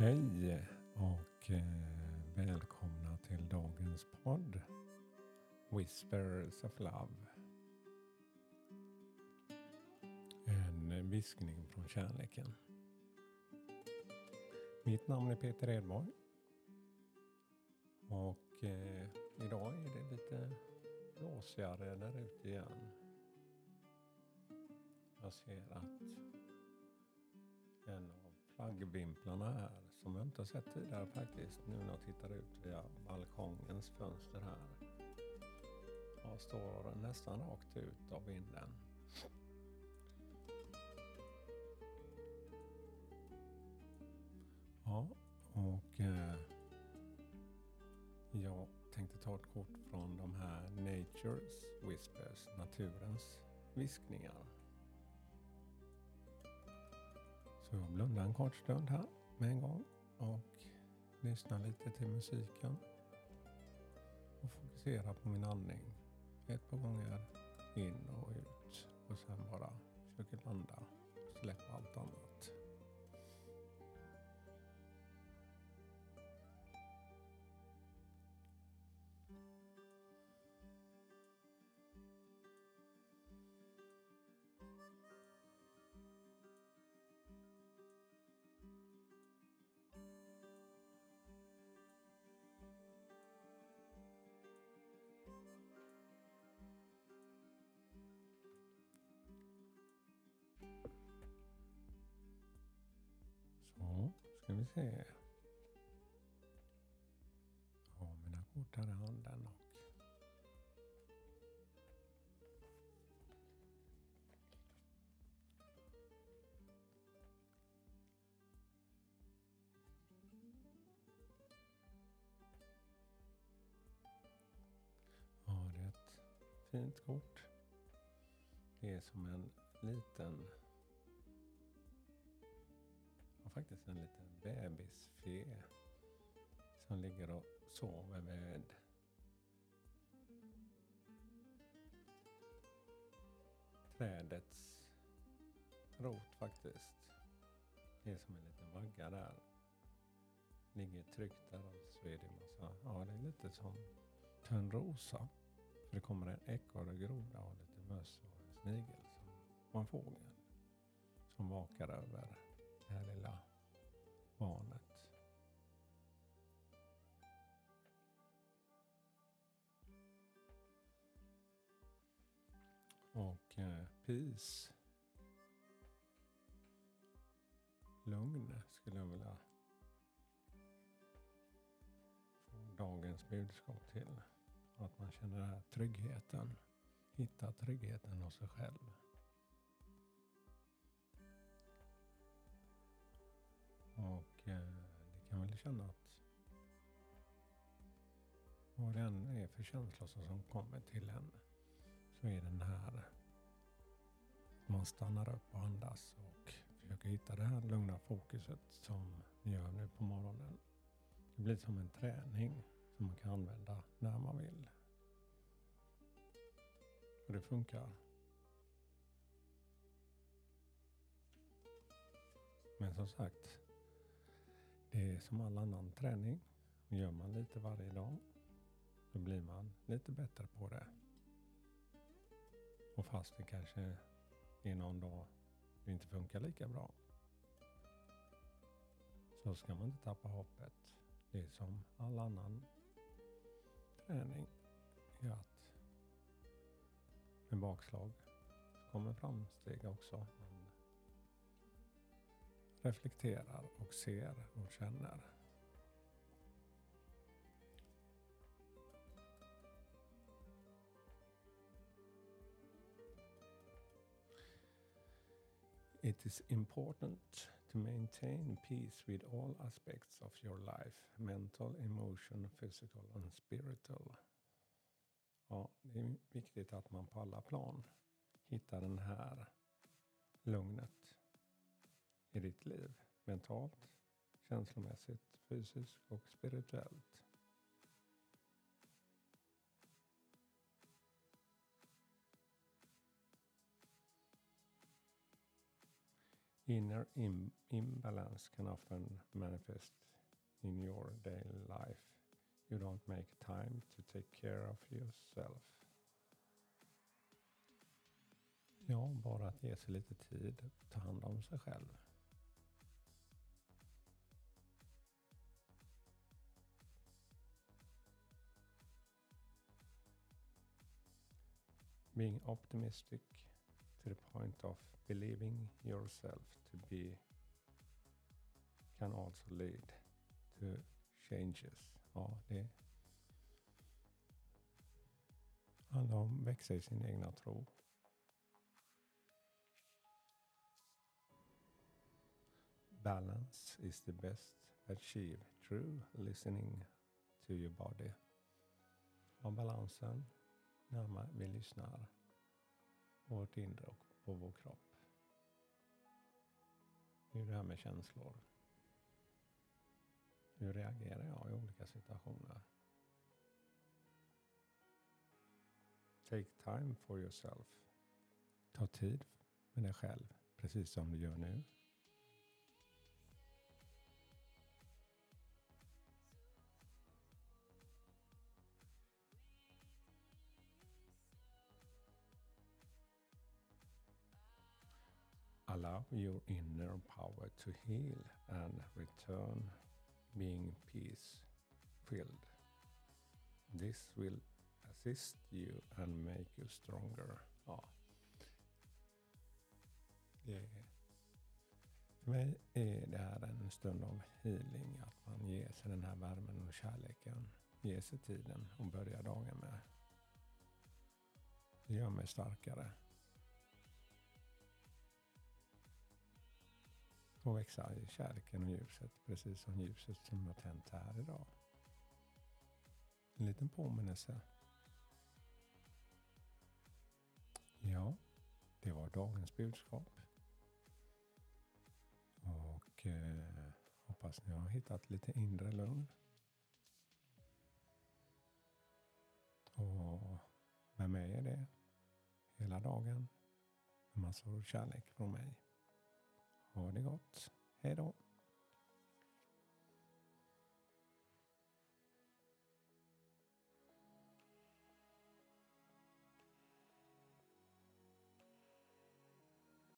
Hej och eh, välkomna till dagens podd Whispers of Love. En viskning från kärleken. Mitt namn är Peter Edborg. Och eh, idag är det lite blåsigare där ute igen. Jag ser att en flaggvimplarna här som jag inte har sett tidigare faktiskt nu när jag tittar ut via balkongens fönster här. Jag står nästan rakt ut av vinden. Ja, och eh, jag tänkte ta ett kort från de här Nature's Whispers, naturens viskningar. Så jag blundar en kort stund här med en gång och lyssnar lite till musiken. Och fokuserar på min andning. Ett par gånger in och ut och sen bara försöker landa och släppa allt annat. Vi se. Jag har mina kort här i handen och Ja, det är ett fint kort. Det är som en liten faktiskt en liten bebisfe som ligger och sover med trädets rot faktiskt. Det är som en liten vagga där. Ligger tryggt där och så är det massa, ja det är lite som Törnrosa. För det kommer en ekorre, groda och lite möss och en snigel som, och en fågel som vakar över peace. Lugn skulle jag vilja få dagens budskap till. Att man känner den här tryggheten. Hitta tryggheten hos sig själv. Och eh, det kan väl känna att vad det än är för känslor som kommer till en så är den här man stannar upp och andas och försöker hitta det här lugna fokuset som vi gör nu på morgonen. Det blir som en träning som man kan använda när man vill. Och det funkar. Men som sagt, det är som all annan träning. Och gör man lite varje dag så blir man lite bättre på det. Och fast det kanske innan någon det inte funkar lika bra. Så ska man inte tappa hoppet. Det är som all annan träning. Är att med bakslag så kommer framsteg också. Man reflekterar och ser och känner. It is important to maintain peace with all aspects of your life, mental, emotion, physical and spiritual. Ja, det är viktigt att man på alla plan hittar den här lugnet i ditt liv. Mentalt, känslomässigt, fysiskt och spirituellt. Inner Im imbalance can often manifest in your daily life. You don't make time to take care of yourself. Ja, bara att ge sig lite tid, ta hand om sig själv. Being optimistic to the point of believing yourself to be can also lead to changes. Ja, det handlar om att växa i sin egna tro. Balance is the best achieved through listening to your body. Och balansen när vi lyssnar vårt inre och på vår kropp. Hur är det här med känslor? Hur reagerar jag i olika situationer? Take time for yourself. Ta tid med dig själv, precis som du gör nu. Allow your inner power to heal and return being peace filled. This will assist you and make you stronger. Ja. Det, för mig är det här en stund av healing, att man ger sig den här värmen och kärleken. Ger sig tiden och börjar dagen med. Det gör mig starkare. Och växa i kärleken och ljuset, precis som ljuset som har tänt här idag. En liten påminnelse. Ja, det var dagens budskap. Och eh, hoppas ni har hittat lite inre lugn. Och med mig är det hela dagen. En massor av kärlek från mig. Ha det gott. Hej då.